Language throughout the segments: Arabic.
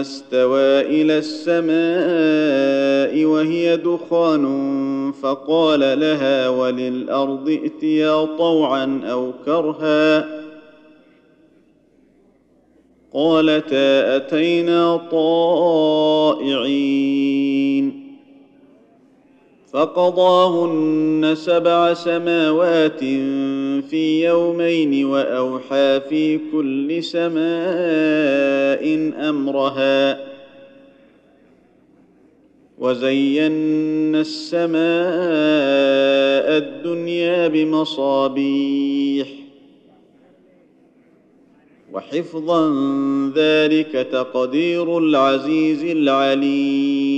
استوى إلى السماء وهي دخان فقال لها وللأرض ائتيا طوعا أو كرها قالتا أتينا طائعين فقضاهن سبع سماوات في يومين وأوحى في كل سماء أمرها وزينا السماء الدنيا بمصابيح وحفظا ذلك تقدير العزيز العليم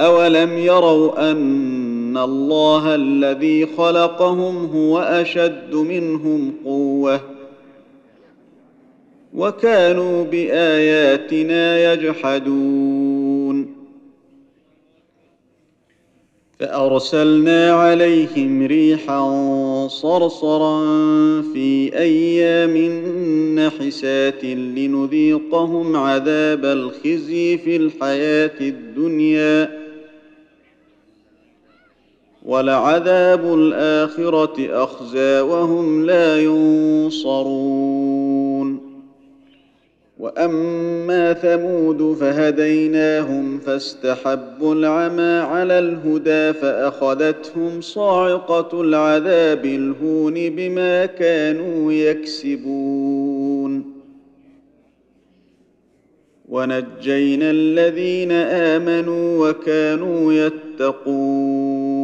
اولم يروا ان الله الذي خلقهم هو اشد منهم قوه وكانوا باياتنا يجحدون فارسلنا عليهم ريحا صرصرا في أيام نحسات لنذيقهم عذاب الخزي في الحياة الدنيا ولعذاب الآخرة أخزى وهم لا ينصرون. وأما ثمود فهديناهم فاستحبوا العمى على الهدى فأخذتهم صاعقة العذاب الهون بما كانوا يكسبون. ونجينا الذين آمنوا وكانوا يتقون.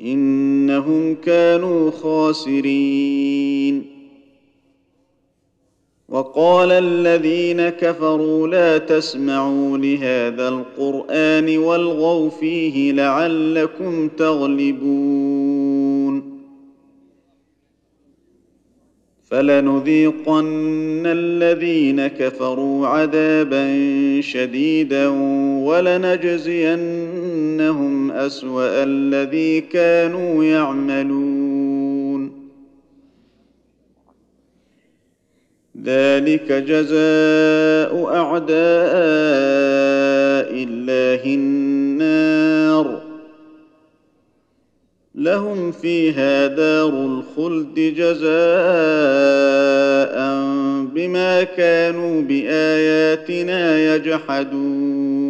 إنهم كانوا خاسرين. وقال الذين كفروا لا تسمعوا لهذا القرآن والغوا فيه لعلكم تغلبون. فلنذيقن الذين كفروا عذابا شديدا ولنجزينهم اسوا الذي كانوا يعملون. ذلك جزاء أعداء الله النار. لهم فيها دار الخلد جزاء بما كانوا بآياتنا يجحدون.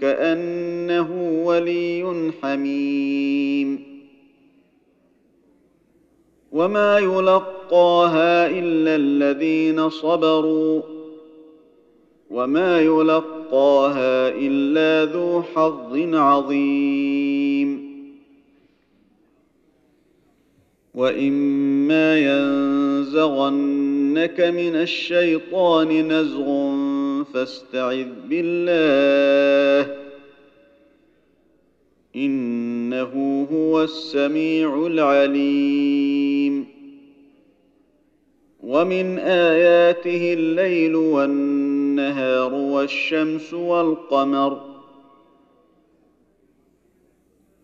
كأنه ولي حميم. وما يلقاها إلا الذين صبروا. وما يلقاها إلا ذو حظ عظيم. وإما ينزغنك من الشيطان نزغ فاستعذ بالله. إنه هو السميع العليم. ومن آياته الليل والنهار والشمس والقمر.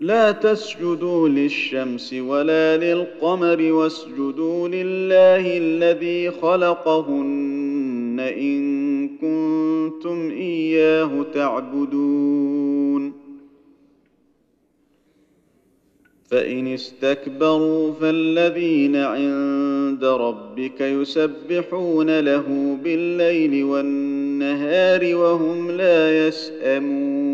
لا تسجدوا للشمس ولا للقمر واسجدوا لله الذي خلقهن إن كنتم إياه تعبدون. فإن استكبروا فالذين عند ربك يسبحون له بالليل والنهار وهم لا يسأمون.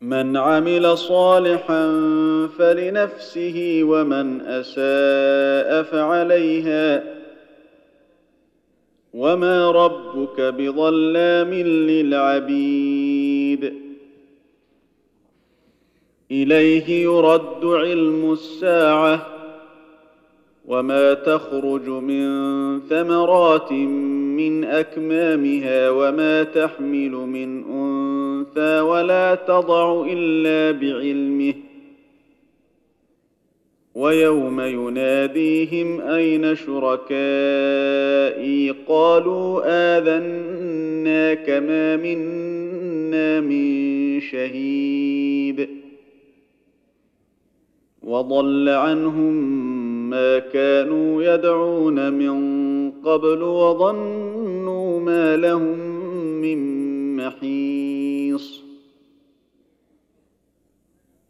من عمل صالحا فلنفسه ومن أساء فعليها وما ربك بظلام للعبيد. إليه يرد علم الساعة وما تخرج من ثمرات من أكمامها وما تحمل من أنثى ولا تضع الا بعلمه ويوم يناديهم اين شركائي قالوا اذناك ما منا من شهيد وضل عنهم ما كانوا يدعون من قبل وظنوا ما لهم من محيص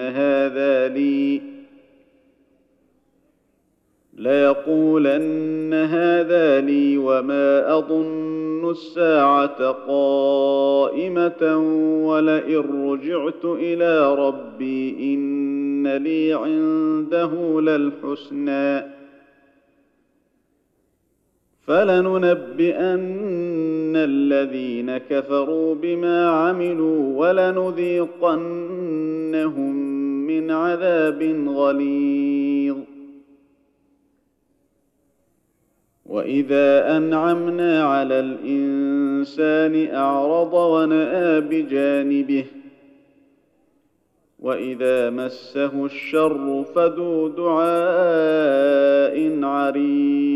هذا لي. ليقولن هذا لي وما أظن الساعة قائمة ولئن رجعت إلى ربي إن لي عنده للحسنى. فلننبئن الذين كفروا بما عملوا ولنذيقنهم من عذاب غليظ. وإذا أنعمنا على الإنسان أعرض ونأى بجانبه وإذا مسه الشر فذو دعاء عريض.